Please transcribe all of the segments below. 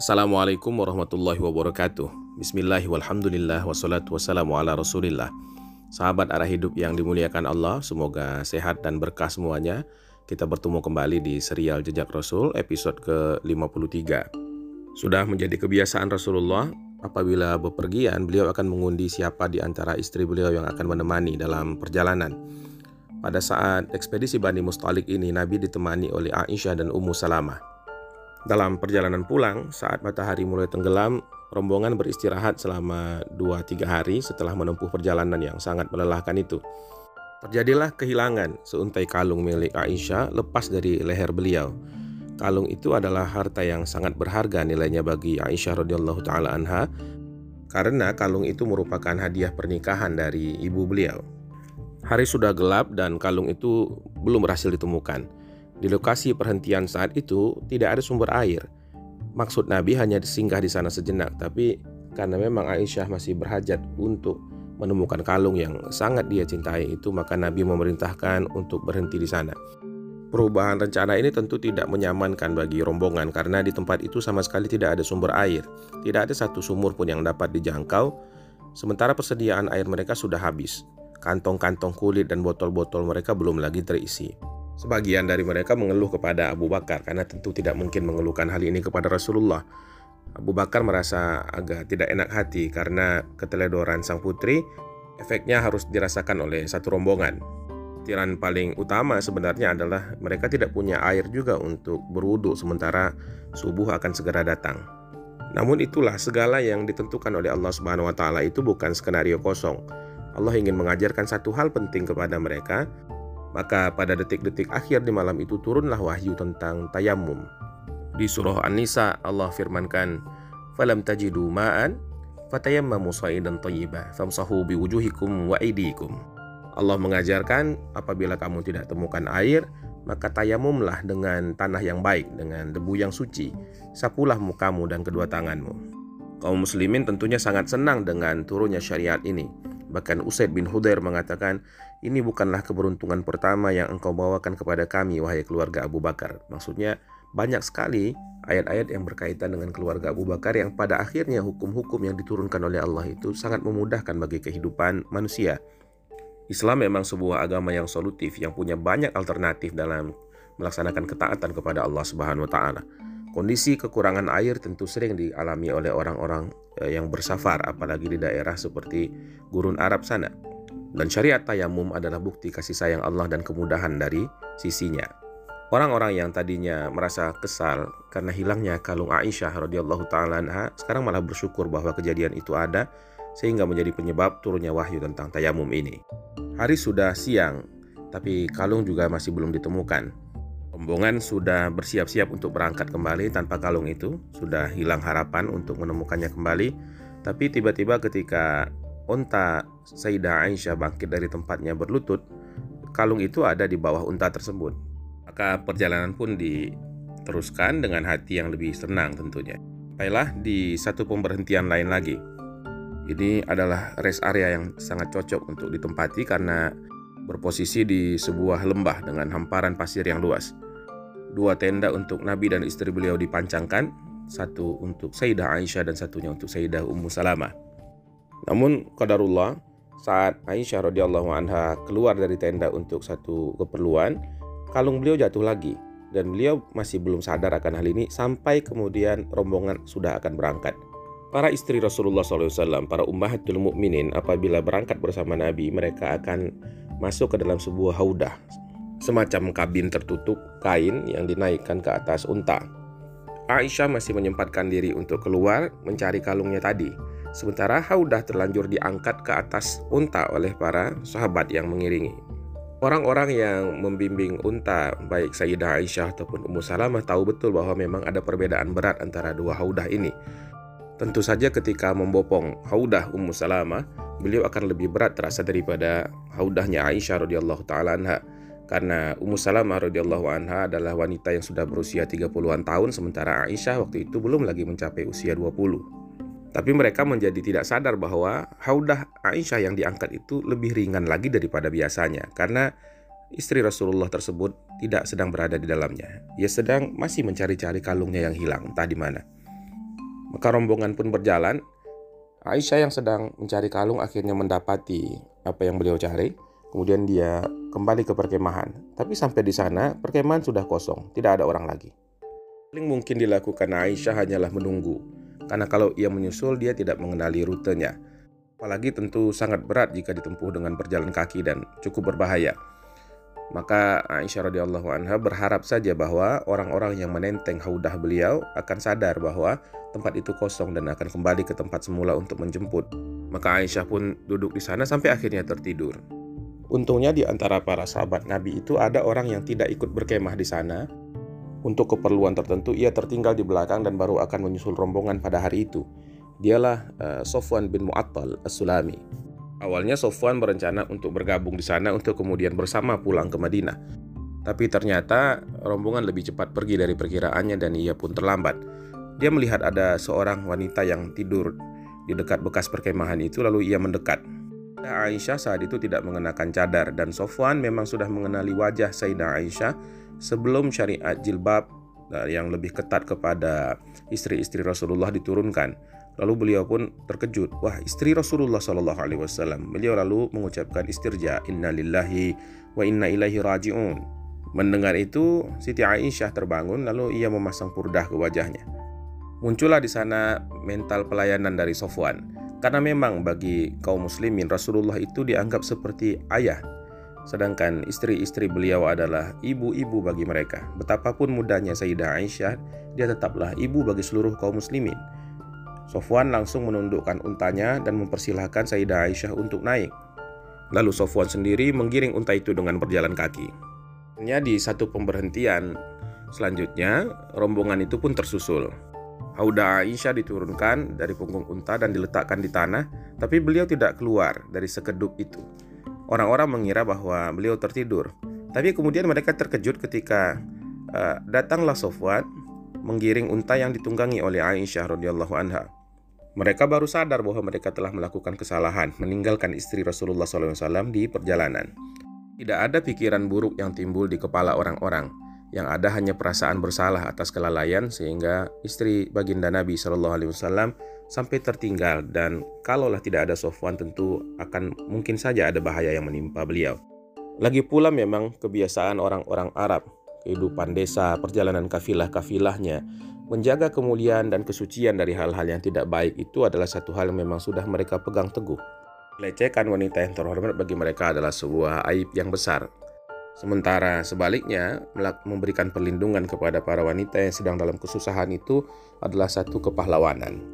Assalamualaikum warahmatullahi wabarakatuh. Bismillah walhamdulillah wassalatu wassalamu ala rasulillah. Sahabat arah hidup yang dimuliakan Allah Semoga sehat dan berkah semuanya. Kita bertemu kembali di serial Jejak Rasul episode ke-53. Sudah menjadi kebiasaan Rasulullah Apabila bepergian beliau akan mengundi siapa di antara istri beliau yang akan menemani dalam perjalanan. Pada saat ekspedisi Bani Mustalik ini Nabi ditemani oleh Aisyah dan Ummu Salamah dalam perjalanan pulang, saat matahari mulai tenggelam, rombongan beristirahat selama 2-3 hari setelah menempuh perjalanan yang sangat melelahkan itu. Terjadilah kehilangan seuntai kalung milik Aisyah lepas dari leher beliau. Kalung itu adalah harta yang sangat berharga nilainya bagi Aisyah radhiyallahu taala anha karena kalung itu merupakan hadiah pernikahan dari ibu beliau. Hari sudah gelap dan kalung itu belum berhasil ditemukan. Di lokasi perhentian saat itu tidak ada sumber air. Maksud Nabi hanya singgah di sana sejenak, tapi karena memang Aisyah masih berhajat untuk menemukan kalung yang sangat dia cintai itu, maka Nabi memerintahkan untuk berhenti di sana. Perubahan rencana ini tentu tidak menyamankan bagi rombongan karena di tempat itu sama sekali tidak ada sumber air. Tidak ada satu sumur pun yang dapat dijangkau, sementara persediaan air mereka sudah habis. Kantong-kantong kulit dan botol-botol mereka belum lagi terisi. Sebagian dari mereka mengeluh kepada Abu Bakar karena tentu tidak mungkin mengeluhkan hal ini kepada Rasulullah. Abu Bakar merasa agak tidak enak hati karena keteledoran sang putri efeknya harus dirasakan oleh satu rombongan. Tiran paling utama sebenarnya adalah mereka tidak punya air juga untuk berwudhu sementara subuh akan segera datang. Namun itulah segala yang ditentukan oleh Allah Subhanahu wa taala itu bukan skenario kosong. Allah ingin mengajarkan satu hal penting kepada mereka maka pada detik-detik akhir di malam itu turunlah wahyu tentang tayamum. Di surah An-Nisa Allah firmankan, "Falam tajidu ma'an fatayammamu sa'idan thayyiba famsahu biwujuhikum wa aydikum." Allah mengajarkan apabila kamu tidak temukan air, maka tayamumlah dengan tanah yang baik, dengan debu yang suci. Sapulah mukamu dan kedua tanganmu. Kaum muslimin tentunya sangat senang dengan turunnya syariat ini. Bahkan Usaid bin Hudair mengatakan, ini bukanlah keberuntungan pertama yang engkau bawakan kepada kami, wahai keluarga Abu Bakar. Maksudnya, banyak sekali ayat-ayat yang berkaitan dengan keluarga Abu Bakar yang pada akhirnya hukum-hukum yang diturunkan oleh Allah itu sangat memudahkan bagi kehidupan manusia. Islam memang sebuah agama yang solutif yang punya banyak alternatif dalam melaksanakan ketaatan kepada Allah Subhanahu wa taala. Kondisi kekurangan air tentu sering dialami oleh orang-orang eh, yang bersafar, apalagi di daerah seperti gurun Arab sana. Dan syariat tayamum adalah bukti kasih sayang Allah dan kemudahan dari sisinya. Orang-orang yang tadinya merasa kesal karena hilangnya kalung Aisyah radhiyallahu taala sekarang malah bersyukur bahwa kejadian itu ada sehingga menjadi penyebab turunnya wahyu tentang tayamum ini. Hari sudah siang, tapi kalung juga masih belum ditemukan. Rombongan sudah bersiap-siap untuk berangkat kembali tanpa kalung itu, sudah hilang harapan untuk menemukannya kembali. Tapi tiba-tiba ketika unta Sayyidah Aisyah bangkit dari tempatnya berlutut, kalung itu ada di bawah unta tersebut. Maka perjalanan pun diteruskan dengan hati yang lebih senang tentunya. Sampailah di satu pemberhentian lain lagi. Ini adalah rest area yang sangat cocok untuk ditempati karena berposisi di sebuah lembah dengan hamparan pasir yang luas. Dua tenda untuk Nabi dan istri beliau dipancangkan, satu untuk Sayyidah Aisyah dan satunya untuk Sayyidah Ummu Salamah. Namun qadarullah saat Aisyah radhiyallahu anha keluar dari tenda untuk satu keperluan, kalung beliau jatuh lagi dan beliau masih belum sadar akan hal ini sampai kemudian rombongan sudah akan berangkat. Para istri Rasulullah SAW, para ummahatul mukminin apabila berangkat bersama Nabi, mereka akan masuk ke dalam sebuah haudah semacam kabin tertutup kain yang dinaikkan ke atas unta. Aisyah masih menyempatkan diri untuk keluar mencari kalungnya tadi, sementara Haudah terlanjur diangkat ke atas unta oleh para sahabat yang mengiringi. Orang-orang yang membimbing unta, baik Sayyidah Aisyah ataupun Ummu Salamah tahu betul bahwa memang ada perbedaan berat antara dua Haudah ini. Tentu saja ketika membopong Haudah Ummu Salamah, beliau akan lebih berat terasa daripada Haudahnya Aisyah radhiyallahu taala anha karena Ummu Salamah radhiyallahu anha adalah wanita yang sudah berusia 30-an tahun sementara Aisyah waktu itu belum lagi mencapai usia 20. Tapi mereka menjadi tidak sadar bahwa haudah Aisyah yang diangkat itu lebih ringan lagi daripada biasanya karena istri Rasulullah tersebut tidak sedang berada di dalamnya. Ia sedang masih mencari-cari kalungnya yang hilang entah di mana. Maka rombongan pun berjalan. Aisyah yang sedang mencari kalung akhirnya mendapati apa yang beliau cari. Kemudian dia kembali ke perkemahan. Tapi sampai di sana, perkemahan sudah kosong, tidak ada orang lagi. Paling mungkin dilakukan Aisyah hanyalah menunggu, karena kalau ia menyusul dia tidak mengenali rutenya. Apalagi tentu sangat berat jika ditempuh dengan berjalan kaki dan cukup berbahaya. Maka Aisyah radhiyallahu anha berharap saja bahwa orang-orang yang menenteng haudah beliau akan sadar bahwa tempat itu kosong dan akan kembali ke tempat semula untuk menjemput. Maka Aisyah pun duduk di sana sampai akhirnya tertidur. Untungnya di antara para sahabat Nabi itu ada orang yang tidak ikut berkemah di sana untuk keperluan tertentu, ia tertinggal di belakang dan baru akan menyusul rombongan pada hari itu. Dialah uh, Sofwan bin Mu'attal As-Sulami. Awalnya Sofwan berencana untuk bergabung di sana untuk kemudian bersama pulang ke Madinah. Tapi ternyata rombongan lebih cepat pergi dari perkiraannya dan ia pun terlambat. Dia melihat ada seorang wanita yang tidur di dekat bekas perkemahan itu lalu ia mendekat. Aisyah saat itu tidak mengenakan cadar dan Sofwan memang sudah mengenali wajah Sayyidah Aisyah sebelum syariat jilbab eh, yang lebih ketat kepada istri-istri Rasulullah diturunkan. Lalu beliau pun terkejut, wah istri Rasulullah Shallallahu Alaihi Wasallam. Beliau lalu mengucapkan istirja, Inna lillahi wa inna ilaihi rajiun. Mendengar itu, Siti Aisyah terbangun lalu ia memasang purdah ke wajahnya. Muncullah di sana mental pelayanan dari Sofwan. Karena memang bagi kaum muslimin Rasulullah itu dianggap seperti ayah Sedangkan istri-istri beliau adalah ibu-ibu bagi mereka. Betapapun mudanya Sayyidah Aisyah, dia tetaplah ibu bagi seluruh kaum muslimin. Sofwan langsung menundukkan untanya dan mempersilahkan Sayyidah Aisyah untuk naik. Lalu Sofwan sendiri menggiring unta itu dengan berjalan kaki. Di satu pemberhentian selanjutnya, rombongan itu pun tersusul. Hauda Aisyah diturunkan dari punggung unta dan diletakkan di tanah, tapi beliau tidak keluar dari sekeduk itu. Orang-orang mengira bahwa beliau tertidur. Tapi kemudian mereka terkejut ketika uh, datanglah Sofwan menggiring unta yang ditunggangi oleh Aisyah radhiyallahu anha. Mereka baru sadar bahwa mereka telah melakukan kesalahan, meninggalkan istri Rasulullah SAW di perjalanan. Tidak ada pikiran buruk yang timbul di kepala orang-orang. Yang ada hanya perasaan bersalah atas kelalaian sehingga istri baginda Nabi Shallallahu Alaihi Wasallam sampai tertinggal dan kalaulah tidak ada Sofwan tentu akan mungkin saja ada bahaya yang menimpa beliau. Lagi pula memang kebiasaan orang-orang Arab, kehidupan desa, perjalanan kafilah-kafilahnya, menjaga kemuliaan dan kesucian dari hal-hal yang tidak baik itu adalah satu hal yang memang sudah mereka pegang teguh. Melecehkan wanita yang terhormat bagi mereka adalah sebuah aib yang besar. Sementara sebaliknya, memberikan perlindungan kepada para wanita yang sedang dalam kesusahan itu adalah satu kepahlawanan.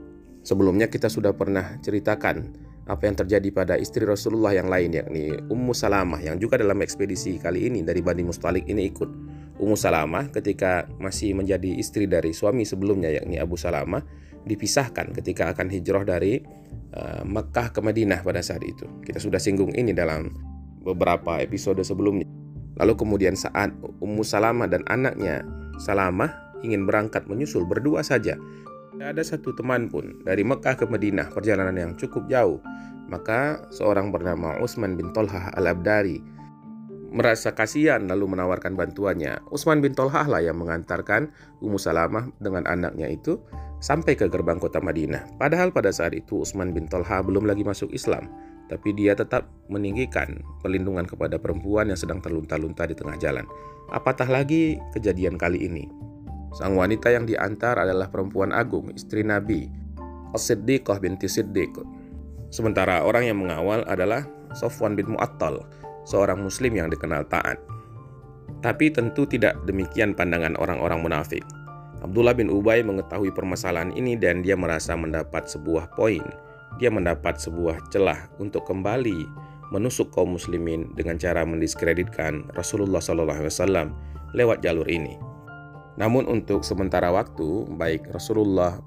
Sebelumnya kita sudah pernah ceritakan apa yang terjadi pada istri Rasulullah yang lain yakni Ummu Salamah yang juga dalam ekspedisi kali ini dari Bani Mustalik ini ikut. Ummu Salamah ketika masih menjadi istri dari suami sebelumnya yakni Abu Salamah dipisahkan ketika akan hijrah dari uh, Mekah ke Madinah pada saat itu. Kita sudah singgung ini dalam beberapa episode sebelumnya. Lalu kemudian saat Ummu Salamah dan anaknya Salamah ingin berangkat menyusul berdua saja tidak ada satu teman pun dari Mekah ke Madinah perjalanan yang cukup jauh. Maka seorang bernama Utsman bin Tolhah al-Abdari merasa kasihan lalu menawarkan bantuannya. Utsman bin Tolhah lah yang mengantarkan Ummu Salamah dengan anaknya itu sampai ke gerbang kota Madinah. Padahal pada saat itu Utsman bin Tolhah belum lagi masuk Islam, tapi dia tetap meninggikan perlindungan kepada perempuan yang sedang terlunta-lunta di tengah jalan. Apatah lagi kejadian kali ini. Sang wanita yang diantar adalah perempuan agung, istri Nabi, As-Siddiqah binti Siddiq. Sementara orang yang mengawal adalah Sofwan bin Mu'attal, seorang muslim yang dikenal taat. Tapi tentu tidak demikian pandangan orang-orang munafik. Abdullah bin Ubay mengetahui permasalahan ini dan dia merasa mendapat sebuah poin. Dia mendapat sebuah celah untuk kembali menusuk kaum muslimin dengan cara mendiskreditkan Rasulullah SAW lewat jalur ini. Namun untuk sementara waktu, baik Rasulullah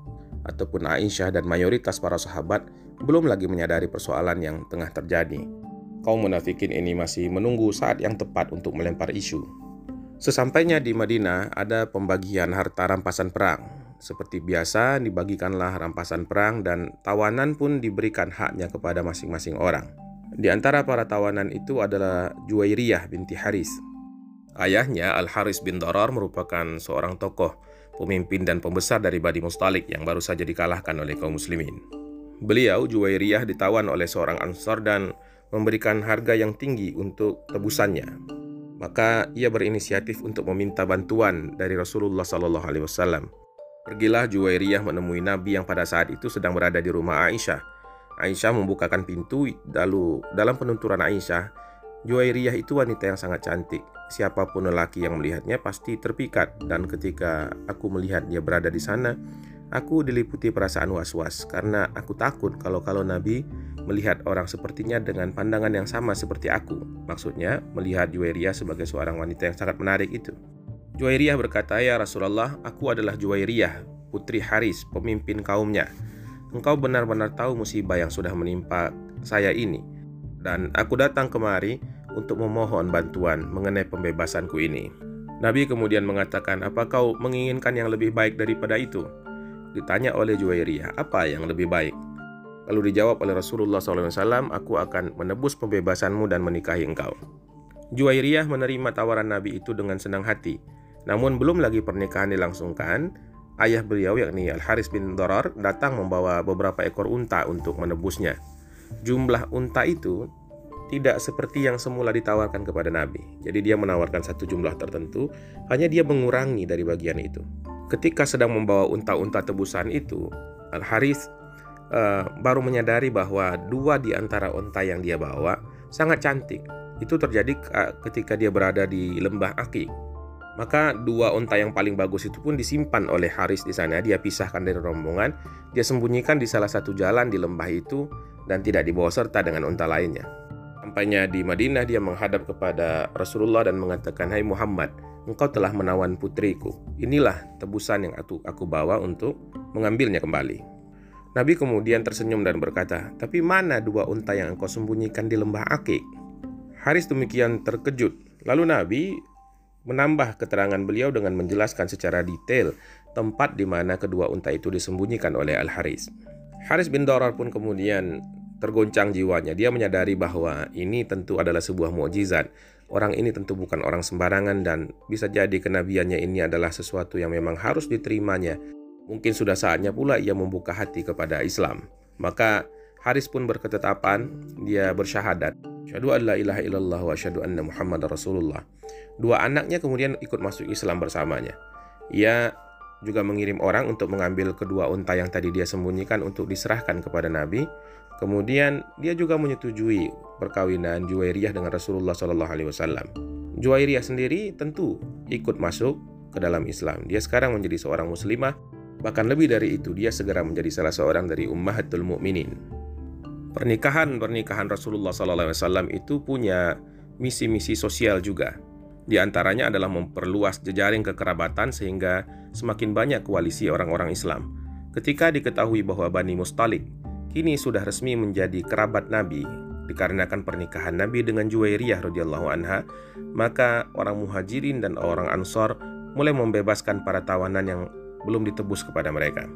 ataupun Aisyah dan mayoritas para sahabat belum lagi menyadari persoalan yang tengah terjadi. Kaum munafikin ini masih menunggu saat yang tepat untuk melempar isu. Sesampainya di Madinah ada pembagian harta rampasan perang. Seperti biasa dibagikanlah rampasan perang dan tawanan pun diberikan haknya kepada masing-masing orang. Di antara para tawanan itu adalah Juwairiyah binti Haris Ayahnya Al-Haris bin Darar merupakan seorang tokoh pemimpin dan pembesar dari Bani Mustalik yang baru saja dikalahkan oleh kaum muslimin. Beliau Juwairiyah ditawan oleh seorang Ansar dan memberikan harga yang tinggi untuk tebusannya. Maka ia berinisiatif untuk meminta bantuan dari Rasulullah Sallallahu Alaihi Wasallam. Pergilah Juwairiyah menemui Nabi yang pada saat itu sedang berada di rumah Aisyah. Aisyah membukakan pintu, lalu dalam penunturan Aisyah, Juwairiyah itu wanita yang sangat cantik. Siapa pun lelaki yang melihatnya pasti terpikat dan ketika aku melihat dia berada di sana, aku diliputi perasaan was-was karena aku takut kalau-kalau Nabi melihat orang sepertinya dengan pandangan yang sama seperti aku. Maksudnya, melihat Juwairiyah sebagai seorang wanita yang sangat menarik itu. Juwairiyah berkata, "Ya Rasulullah, aku adalah Juwairiyah, putri Haris, pemimpin kaumnya. Engkau benar-benar tahu musibah yang sudah menimpa saya ini." dan aku datang kemari untuk memohon bantuan mengenai pembebasanku ini. Nabi kemudian mengatakan, apa kau menginginkan yang lebih baik daripada itu? Ditanya oleh Juwairiyah, apa yang lebih baik? Lalu dijawab oleh Rasulullah SAW, aku akan menebus pembebasanmu dan menikahi engkau. Juwairiyah menerima tawaran Nabi itu dengan senang hati. Namun belum lagi pernikahan dilangsungkan, ayah beliau yakni Al-Haris bin Dorar datang membawa beberapa ekor unta untuk menebusnya jumlah unta itu tidak seperti yang semula ditawarkan kepada Nabi. Jadi dia menawarkan satu jumlah tertentu, hanya dia mengurangi dari bagian itu. Ketika sedang membawa unta-unta tebusan itu, Al Haris uh, baru menyadari bahwa dua di antara unta yang dia bawa sangat cantik. Itu terjadi uh, ketika dia berada di lembah Aki. Maka dua unta yang paling bagus itu pun disimpan oleh Haris di sana. Dia pisahkan dari rombongan, dia sembunyikan di salah satu jalan di lembah itu dan tidak dibawa serta dengan unta lainnya. Sampainya di Madinah dia menghadap kepada Rasulullah dan mengatakan, "Hai Muhammad, engkau telah menawan putriku. Inilah tebusan yang aku, aku bawa untuk mengambilnya kembali." Nabi kemudian tersenyum dan berkata, "Tapi mana dua unta yang engkau sembunyikan di lembah Akik?" Haris demikian terkejut. Lalu Nabi menambah keterangan beliau dengan menjelaskan secara detail tempat di mana kedua unta itu disembunyikan oleh Al-Haris. Haris bin Dorar pun kemudian tergoncang jiwanya. Dia menyadari bahwa ini tentu adalah sebuah mukjizat. Orang ini tentu bukan orang sembarangan dan bisa jadi kenabiannya ini adalah sesuatu yang memang harus diterimanya. Mungkin sudah saatnya pula ia membuka hati kepada Islam. Maka Haris pun berketetapan, dia bersyahadat. Syahadu an la ilaha illallah wa syahadu anna Muhammad Rasulullah. Dua anaknya kemudian ikut masuk Islam bersamanya. Ia juga mengirim orang untuk mengambil kedua unta yang tadi dia sembunyikan untuk diserahkan kepada Nabi. Kemudian dia juga menyetujui perkawinan Juwairiyah dengan Rasulullah Shallallahu Alaihi Wasallam. Juwairiyah sendiri tentu ikut masuk ke dalam Islam. Dia sekarang menjadi seorang muslimah. Bahkan lebih dari itu, dia segera menjadi salah seorang dari ummahatul mukminin. Pernikahan-pernikahan Rasulullah SAW itu punya misi-misi sosial juga. Di antaranya adalah memperluas jejaring kekerabatan sehingga semakin banyak koalisi orang-orang Islam. Ketika diketahui bahwa Bani Mustalik kini sudah resmi menjadi kerabat Nabi dikarenakan pernikahan Nabi dengan Juwairiyah radhiyallahu anha, maka orang Muhajirin dan orang Ansor mulai membebaskan para tawanan yang belum ditebus kepada mereka.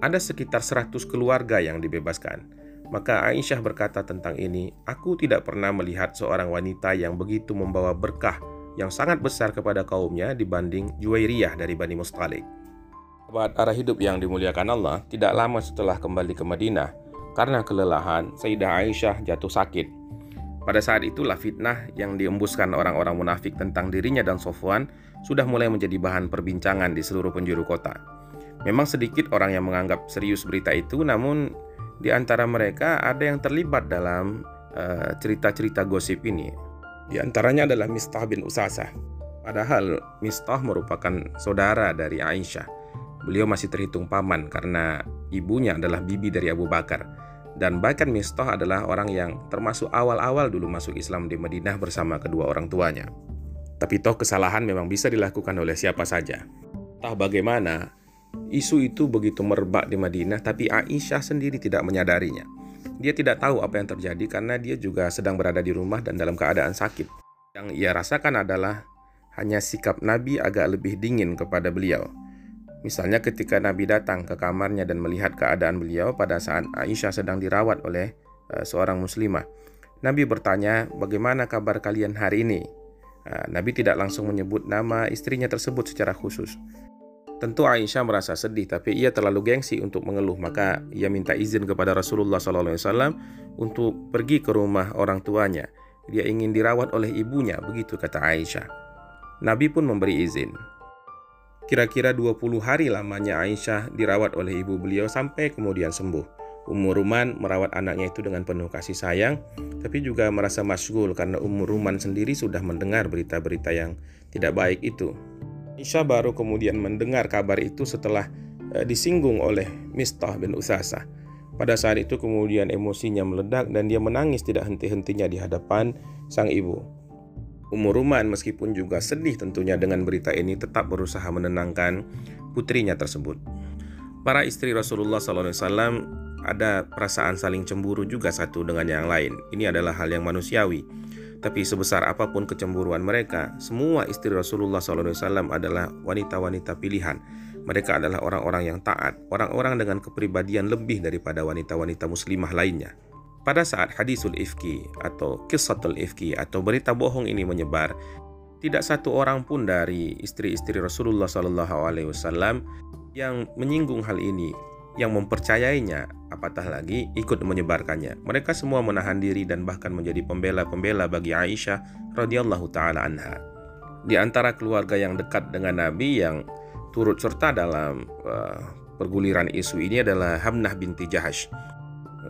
Ada sekitar 100 keluarga yang dibebaskan. Maka Aisyah berkata tentang ini, "Aku tidak pernah melihat seorang wanita yang begitu membawa berkah yang sangat besar kepada kaumnya dibanding Juwairiyah dari Bani Mustalik. Sahabat arah hidup yang dimuliakan Allah, tidak lama setelah kembali ke Madinah, karena kelelahan, Sayyidah Aisyah jatuh sakit. Pada saat itulah fitnah yang diembuskan orang-orang munafik tentang dirinya dan Sofwan sudah mulai menjadi bahan perbincangan di seluruh penjuru kota. Memang sedikit orang yang menganggap serius berita itu, namun di antara mereka ada yang terlibat dalam eh, cerita-cerita uh, gosip ini. Di antaranya adalah Mistah bin Usasah. Padahal Mistah merupakan saudara dari Aisyah. Beliau masih terhitung paman karena ibunya adalah bibi dari Abu Bakar. Dan bahkan Mistah adalah orang yang termasuk awal-awal dulu masuk Islam di Madinah bersama kedua orang tuanya. Tapi toh kesalahan memang bisa dilakukan oleh siapa saja. Entah bagaimana, isu itu begitu merebak di Madinah tapi Aisyah sendiri tidak menyadarinya. Dia tidak tahu apa yang terjadi karena dia juga sedang berada di rumah dan dalam keadaan sakit. Yang ia rasakan adalah hanya sikap Nabi agak lebih dingin kepada beliau. Misalnya ketika Nabi datang ke kamarnya dan melihat keadaan beliau pada saat Aisyah sedang dirawat oleh uh, seorang muslimah. Nabi bertanya, "Bagaimana kabar kalian hari ini?" Uh, Nabi tidak langsung menyebut nama istrinya tersebut secara khusus. Tentu Aisyah merasa sedih, tapi ia terlalu gengsi untuk mengeluh. Maka ia minta izin kepada Rasulullah SAW untuk pergi ke rumah orang tuanya. Dia ingin dirawat oleh ibunya, begitu kata Aisyah. Nabi pun memberi izin. Kira-kira 20 hari lamanya Aisyah dirawat oleh ibu beliau sampai kemudian sembuh. Ummu Ruman merawat anaknya itu dengan penuh kasih sayang, tapi juga merasa masyghul karena Ummu Ruman sendiri sudah mendengar berita-berita yang tidak baik itu. Aisyah baru kemudian mendengar kabar itu setelah uh, disinggung oleh Mistah bin Usasa. Pada saat itu kemudian emosinya meledak dan dia menangis tidak henti-hentinya di hadapan sang ibu. Umur Ruman meskipun juga sedih tentunya dengan berita ini tetap berusaha menenangkan putrinya tersebut. Para istri Rasulullah SAW ada perasaan saling cemburu juga satu dengan yang lain. Ini adalah hal yang manusiawi. Tapi sebesar apa pun kecemburuan mereka, semua istri Rasulullah SAW adalah wanita-wanita pilihan. Mereka adalah orang-orang yang taat, orang-orang dengan kepribadian lebih daripada wanita-wanita muslimah lainnya. Pada saat hadisul ifki atau kisatul ifki atau berita bohong ini menyebar, tidak satu orang pun dari istri-istri Rasulullah SAW yang menyinggung hal ini yang mempercayainya, apatah lagi ikut menyebarkannya. Mereka semua menahan diri dan bahkan menjadi pembela-pembela bagi Aisyah radhiyallahu taala anha. Di antara keluarga yang dekat dengan Nabi yang turut serta dalam uh, perguliran isu ini adalah Hamnah binti Jahash,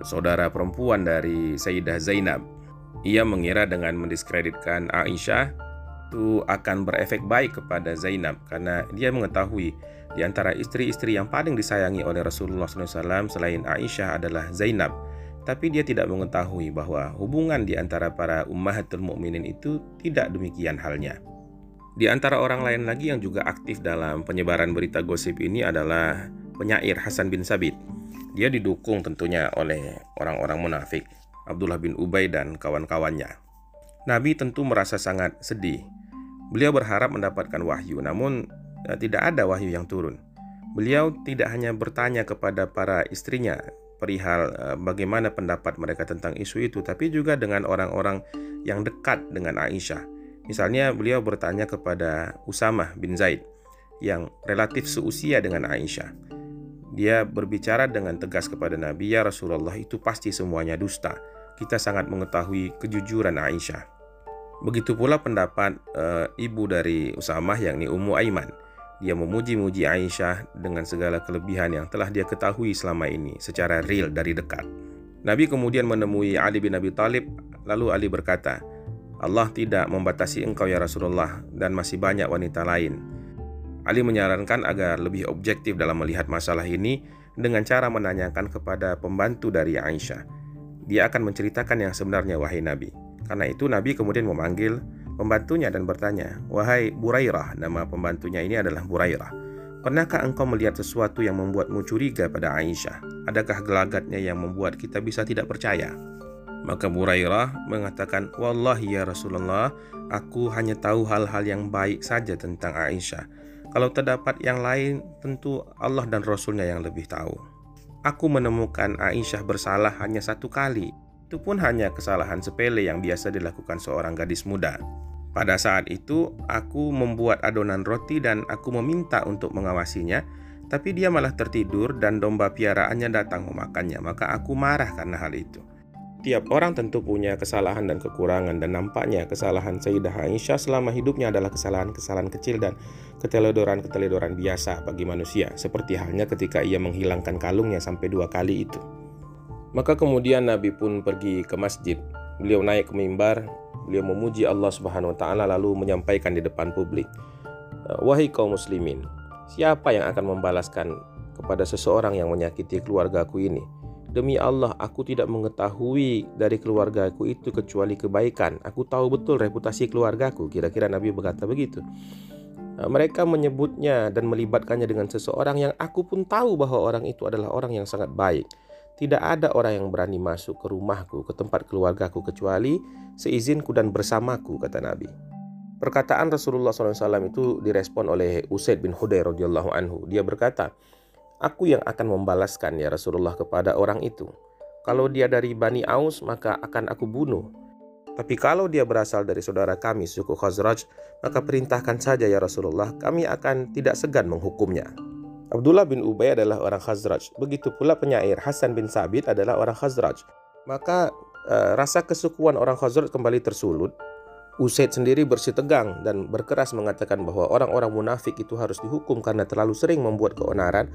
saudara perempuan dari Sayyidah Zainab. Ia mengira dengan mendiskreditkan Aisyah itu akan berefek baik kepada Zainab karena dia mengetahui di antara istri-istri yang paling disayangi oleh Rasulullah SAW selain Aisyah adalah Zainab. Tapi dia tidak mengetahui bahwa hubungan di antara para ummahatul mukminin itu tidak demikian halnya. Di antara orang lain lagi yang juga aktif dalam penyebaran berita gosip ini adalah penyair Hasan bin Sabit. Dia didukung tentunya oleh orang-orang munafik, Abdullah bin Ubay dan kawan-kawannya. Nabi tentu merasa sangat sedih. Beliau berharap mendapatkan wahyu, namun tidak ada wahyu yang turun. Beliau tidak hanya bertanya kepada para istrinya perihal eh, bagaimana pendapat mereka tentang isu itu, tapi juga dengan orang-orang yang dekat dengan Aisyah. Misalnya beliau bertanya kepada Usamah bin Zaid yang relatif seusia dengan Aisyah. Dia berbicara dengan tegas kepada Nabi, "Ya Rasulullah, itu pasti semuanya dusta. Kita sangat mengetahui kejujuran Aisyah." Begitu pula pendapat e, ibu dari Usamah yakni Ummu Aiman dia memuji-muji Aisyah dengan segala kelebihan yang telah dia ketahui selama ini secara real dari dekat. Nabi kemudian menemui Ali bin Abi Thalib, lalu Ali berkata, Allah tidak membatasi engkau ya Rasulullah dan masih banyak wanita lain. Ali menyarankan agar lebih objektif dalam melihat masalah ini dengan cara menanyakan kepada pembantu dari Aisyah. Dia akan menceritakan yang sebenarnya wahai Nabi. Karena itu Nabi kemudian memanggil pembantunya dan bertanya, "Wahai Burairah," nama pembantunya ini adalah Burairah. "Pernahkah engkau melihat sesuatu yang membuatmu curiga pada Aisyah? Adakah gelagatnya yang membuat kita bisa tidak percaya?" Maka Burairah mengatakan, "Wallahi ya Rasulullah, aku hanya tahu hal-hal yang baik saja tentang Aisyah. Kalau terdapat yang lain, tentu Allah dan Rasulnya yang lebih tahu. Aku menemukan Aisyah bersalah hanya satu kali, itu pun hanya kesalahan sepele yang biasa dilakukan seorang gadis muda. Pada saat itu, aku membuat adonan roti dan aku meminta untuk mengawasinya, tapi dia malah tertidur dan domba piaraannya datang memakannya. Maka aku marah karena hal itu. Tiap orang tentu punya kesalahan dan kekurangan dan nampaknya kesalahan Sayyidah Aisyah selama hidupnya adalah kesalahan-kesalahan kecil dan keteledoran-keteledoran biasa bagi manusia, seperti halnya ketika ia menghilangkan kalungnya sampai dua kali itu. Maka kemudian Nabi pun pergi ke masjid. Beliau naik ke mimbar, beliau memuji Allah Subhanahu wa taala lalu menyampaikan di depan publik, eh, "Wahai kaum muslimin, siapa yang akan membalaskan kepada seseorang yang menyakiti keluargaku ini? Demi Allah, aku tidak mengetahui dari keluargaku itu kecuali kebaikan. Aku tahu betul reputasi keluargaku." Kira-kira Nabi berkata begitu. Eh, mereka menyebutnya dan melibatkannya dengan seseorang yang aku pun tahu bahwa orang itu adalah orang yang sangat baik. Tidak ada orang yang berani masuk ke rumahku, ke tempat keluargaku kecuali seizinku dan bersamaku, kata Nabi. Perkataan Rasulullah SAW itu direspon oleh Usaid bin Hudayr radhiyallahu anhu. Dia berkata, Aku yang akan membalaskan ya Rasulullah kepada orang itu. Kalau dia dari Bani Aus maka akan aku bunuh. Tapi kalau dia berasal dari saudara kami suku Khazraj, maka perintahkan saja ya Rasulullah, kami akan tidak segan menghukumnya. Abdullah bin Ubay adalah orang Khazraj. Begitu pula penyair Hasan bin Sabit adalah orang Khazraj. Maka uh, rasa kesukuan orang Khazraj kembali tersulut. Usaid sendiri bersih tegang dan berkeras mengatakan bahwa orang-orang munafik itu harus dihukum karena terlalu sering membuat keonaran.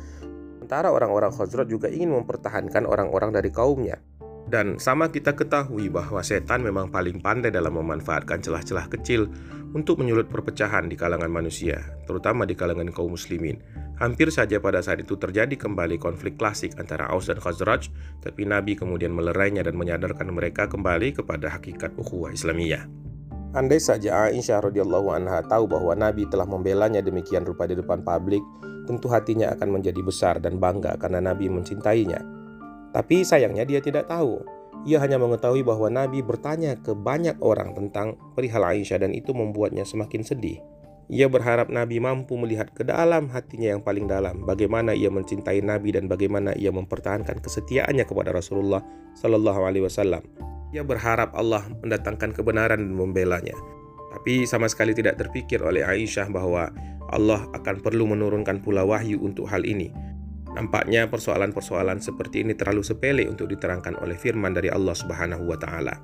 Sementara orang-orang Khazraj juga ingin mempertahankan orang-orang dari kaumnya. Dan sama kita ketahui bahwa setan memang paling pandai dalam memanfaatkan celah-celah kecil untuk menyulut perpecahan di kalangan manusia, terutama di kalangan kaum muslimin. Hampir saja pada saat itu terjadi kembali konflik klasik antara Aus dan Khazraj, tapi Nabi kemudian melerainya dan menyadarkan mereka kembali kepada hakikat ukhuwah Islamiyah. Andai saja Aisyah radhiyallahu anha tahu bahwa Nabi telah membelanya demikian rupa di depan publik, tentu hatinya akan menjadi besar dan bangga karena Nabi mencintainya. Tapi sayangnya dia tidak tahu. Ia hanya mengetahui bahwa Nabi bertanya ke banyak orang tentang perihal Aisyah dan itu membuatnya semakin sedih. Ia berharap Nabi mampu melihat ke dalam hatinya yang paling dalam, bagaimana ia mencintai Nabi dan bagaimana ia mempertahankan kesetiaannya kepada Rasulullah Sallallahu Alaihi Wasallam. Ia berharap Allah mendatangkan kebenaran dan membelanya. Tapi sama sekali tidak terpikir oleh Aisyah bahwa Allah akan perlu menurunkan pula wahyu untuk hal ini. Nampaknya persoalan-persoalan seperti ini terlalu sepele untuk diterangkan oleh firman dari Allah Subhanahu wa taala.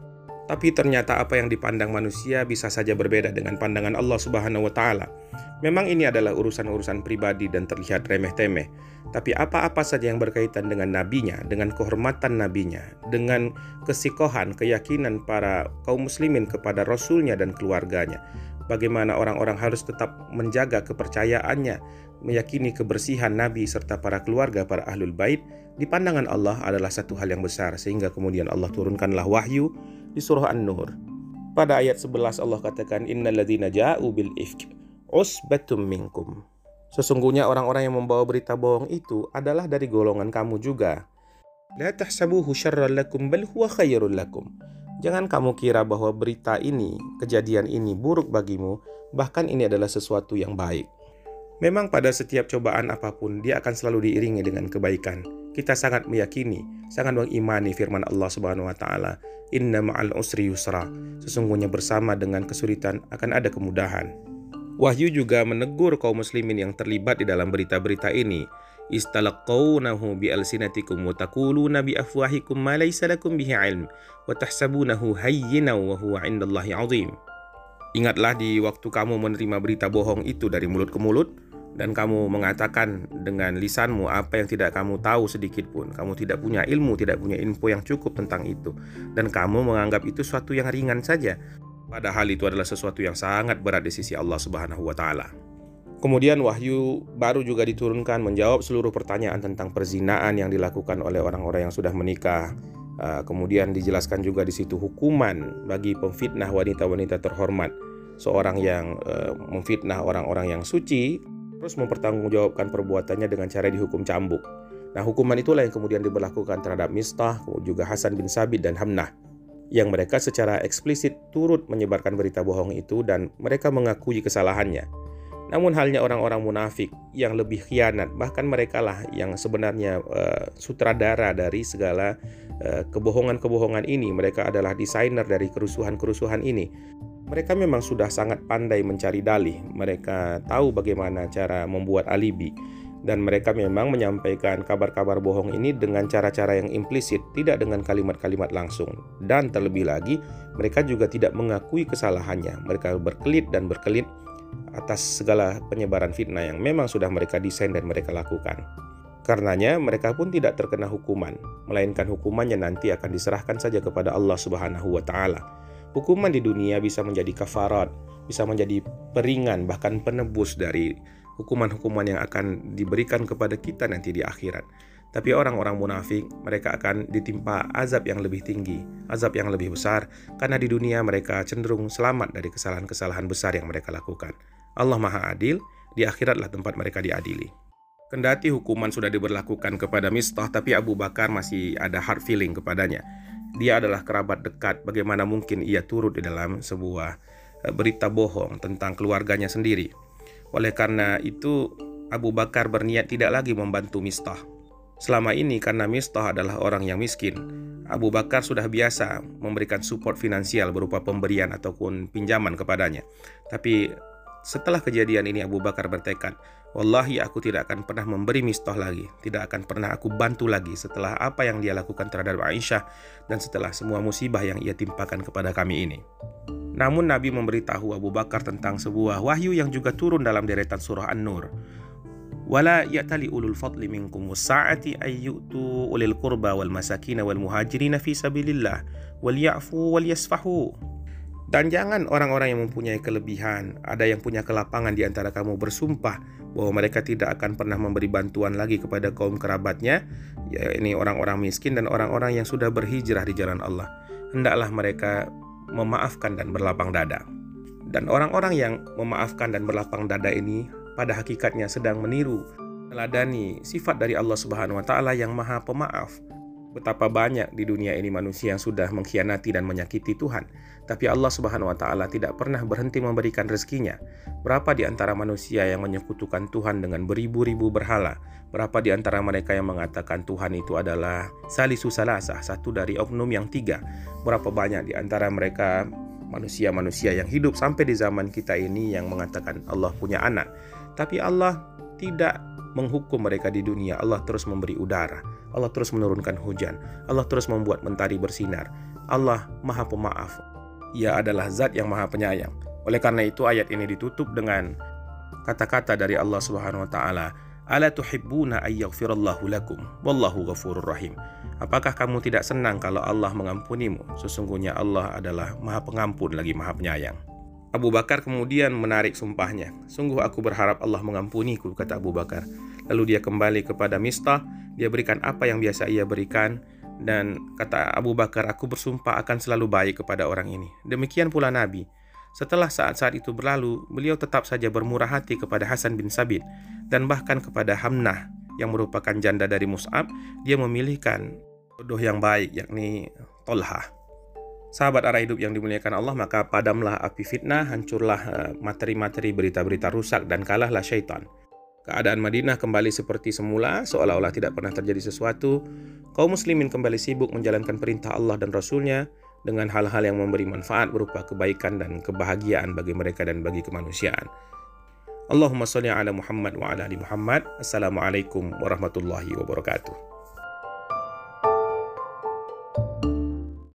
Tapi ternyata apa yang dipandang manusia bisa saja berbeda dengan pandangan Allah Subhanahu wa taala. Memang ini adalah urusan-urusan pribadi dan terlihat remeh-temeh. Tapi apa-apa saja yang berkaitan dengan nabinya, dengan kehormatan nabinya, dengan kesikohan, keyakinan para kaum muslimin kepada rasulnya dan keluarganya, bagaimana orang-orang harus tetap menjaga kepercayaannya, meyakini kebersihan Nabi serta para keluarga para ahlul bait di pandangan Allah adalah satu hal yang besar sehingga kemudian Allah turunkanlah wahyu di surah An-Nur. Pada ayat 11 Allah katakan innalladzina ja'u bil ifk usbatum minkum. Sesungguhnya orang-orang yang membawa berita bohong itu adalah dari golongan kamu juga. La tahsabuhu syarran lakum bal huwa khairul lakum. Jangan kamu kira bahwa berita ini, kejadian ini buruk bagimu, bahkan ini adalah sesuatu yang baik. Memang pada setiap cobaan apa pun, dia akan selalu diiringi dengan kebaikan. Kita sangat meyakini, sangat mengimani firman Allah Subhanahu wa taala, "Inna ma'al usri yusra." Sesungguhnya bersama dengan kesulitan akan ada kemudahan. Wahyu juga menegur kaum muslimin yang terlibat di dalam berita-berita ini istalaqawnahu bi alsinatikum wa taquluna bi afwahikum ma laysa lakum bihi ilm wa tahsabunahu hayyina wa huwa 'indallahi 'azim. Ingatlah di waktu kamu menerima berita bohong itu dari mulut ke mulut dan kamu mengatakan dengan lisanmu apa yang tidak kamu tahu sedikit pun. Kamu tidak punya ilmu, tidak punya info yang cukup tentang itu dan kamu menganggap itu suatu yang ringan saja. Padahal itu adalah sesuatu yang sangat berat di sisi Allah Subhanahu wa taala. Kemudian wahyu baru juga diturunkan menjawab seluruh pertanyaan tentang perzinaan yang dilakukan oleh orang-orang yang sudah menikah. Ah, kemudian dijelaskan juga di situ hukuman bagi pemfitnah wanita-wanita terhormat, seorang yang eh, memfitnah orang-orang yang suci, terus mempertanggungjawabkan perbuatannya dengan cara dihukum cambuk. Nah, hukuman itulah yang kemudian diberlakukan terhadap Mistah, juga Hasan bin Sabit dan Hamnah yang mereka secara eksplisit turut menyebarkan berita bohong itu dan mereka mengakui kesalahannya. Namun halnya orang-orang munafik yang lebih khianat, bahkan mereka lah yang sebenarnya uh, sutradara dari segala uh, kebohongan-kebohongan ini. Mereka adalah desainer dari kerusuhan-kerusuhan ini. Mereka memang sudah sangat pandai mencari dalih. Mereka tahu bagaimana cara membuat alibi dan mereka memang menyampaikan kabar-kabar bohong ini dengan cara-cara yang implisit, tidak dengan kalimat-kalimat langsung. Dan terlebih lagi, mereka juga tidak mengakui kesalahannya. Mereka berkelit dan berkelit atas segala penyebaran fitnah yang memang sudah mereka desain dan mereka lakukan. Karenanya mereka pun tidak terkena hukuman, melainkan hukumannya nanti akan diserahkan saja kepada Allah Subhanahu wa taala. Hukuman di dunia bisa menjadi kafarat, bisa menjadi peringan bahkan penebus dari hukuman-hukuman yang akan diberikan kepada kita nanti di akhirat. Tapi orang-orang munafik, mereka akan ditimpa azab yang lebih tinggi, azab yang lebih besar, karena di dunia mereka cenderung selamat dari kesalahan-kesalahan besar yang mereka lakukan. Allah Maha Adil, di akhiratlah tempat mereka diadili. Kendati hukuman sudah diberlakukan kepada Mistah, tapi Abu Bakar masih ada hard feeling kepadanya. Dia adalah kerabat dekat, bagaimana mungkin ia turut di dalam sebuah eh, berita bohong tentang keluarganya sendiri. Oleh karena itu, Abu Bakar berniat tidak lagi membantu Mistah. Selama ini karena Mistah adalah orang yang miskin, Abu Bakar sudah biasa memberikan support finansial berupa pemberian ataupun pinjaman kepadanya. Tapi setelah kejadian ini Abu Bakar bertekad, Wallahi aku tidak akan pernah memberi mistoh lagi, tidak akan pernah aku bantu lagi setelah apa yang dia lakukan terhadap Aisyah dan setelah semua musibah yang ia timpakan kepada kami ini. Namun Nabi memberitahu Abu Bakar tentang sebuah wahyu yang juga turun dalam deretan surah An-Nur. Wala ya'tali ulul fadli minkum ayyutu ulil qurba wal masakin wal muhajirin fi sabilillah wal ya'fu wal yasfahu. Dan jangan orang-orang yang mempunyai kelebihan, ada yang punya kelapangan di antara kamu bersumpah bahwa mereka tidak akan pernah memberi bantuan lagi kepada kaum kerabatnya, ya ini orang-orang miskin dan orang-orang yang sudah berhijrah di jalan Allah. Hendaklah mereka memaafkan dan berlapang dada. Dan orang-orang yang memaafkan dan berlapang dada ini pada hakikatnya sedang meniru, meladani sifat dari Allah Subhanahu wa taala yang Maha Pemaaf. Betapa banyak di dunia ini manusia yang sudah mengkhianati dan menyakiti Tuhan, tapi Allah Subhanahu wa taala tidak pernah berhenti memberikan rezekinya. Berapa di antara manusia yang menyekutukan Tuhan dengan beribu-ribu berhala? Berapa di antara mereka yang mengatakan Tuhan itu adalah salisu salasah, satu dari oknum yang tiga? Berapa banyak di antara mereka manusia-manusia yang hidup sampai di zaman kita ini yang mengatakan Allah punya anak? Tapi Allah tidak menghukum mereka di dunia. Allah terus memberi udara. Allah terus menurunkan hujan. Allah terus membuat mentari bersinar. Allah Maha Pemaaf. Ia adalah zat yang Maha Penyayang. Oleh karena itu ayat ini ditutup dengan kata-kata dari Allah Subhanahu wa taala Ala tuhibbuna ayyaghfirallahu lakum wallahu ghafurur rahim. Apakah kamu tidak senang kalau Allah mengampunimu? Sesungguhnya Allah adalah Maha Pengampun lagi Maha Penyayang. Abu Bakar kemudian menarik sumpahnya. Sungguh aku berharap Allah mengampuniku, kata Abu Bakar. Lalu dia kembali kepada Mistah, dia berikan apa yang biasa ia berikan, dan kata Abu Bakar, aku bersumpah akan selalu baik kepada orang ini. Demikian pula Nabi. Setelah saat-saat itu berlalu, beliau tetap saja bermurah hati kepada Hasan bin Sabit dan bahkan kepada Hamnah yang merupakan janda dari Mus'ab, dia memilihkan jodoh yang baik yakni Tolha. Sahabat arah hidup yang dimuliakan Allah, maka padamlah api fitnah, hancurlah eh, materi-materi berita-berita rusak dan kalahlah syaitan. Keadaan Madinah kembali seperti semula, seolah-olah tidak pernah terjadi sesuatu. Kaum muslimin kembali sibuk menjalankan perintah Allah dan Rasulnya dengan hal-hal yang memberi manfaat berupa kebaikan dan kebahagiaan bagi mereka dan bagi kemanusiaan. Allahumma salli ala Muhammad wa ala ali Muhammad. Assalamualaikum warahmatullahi wabarakatuh.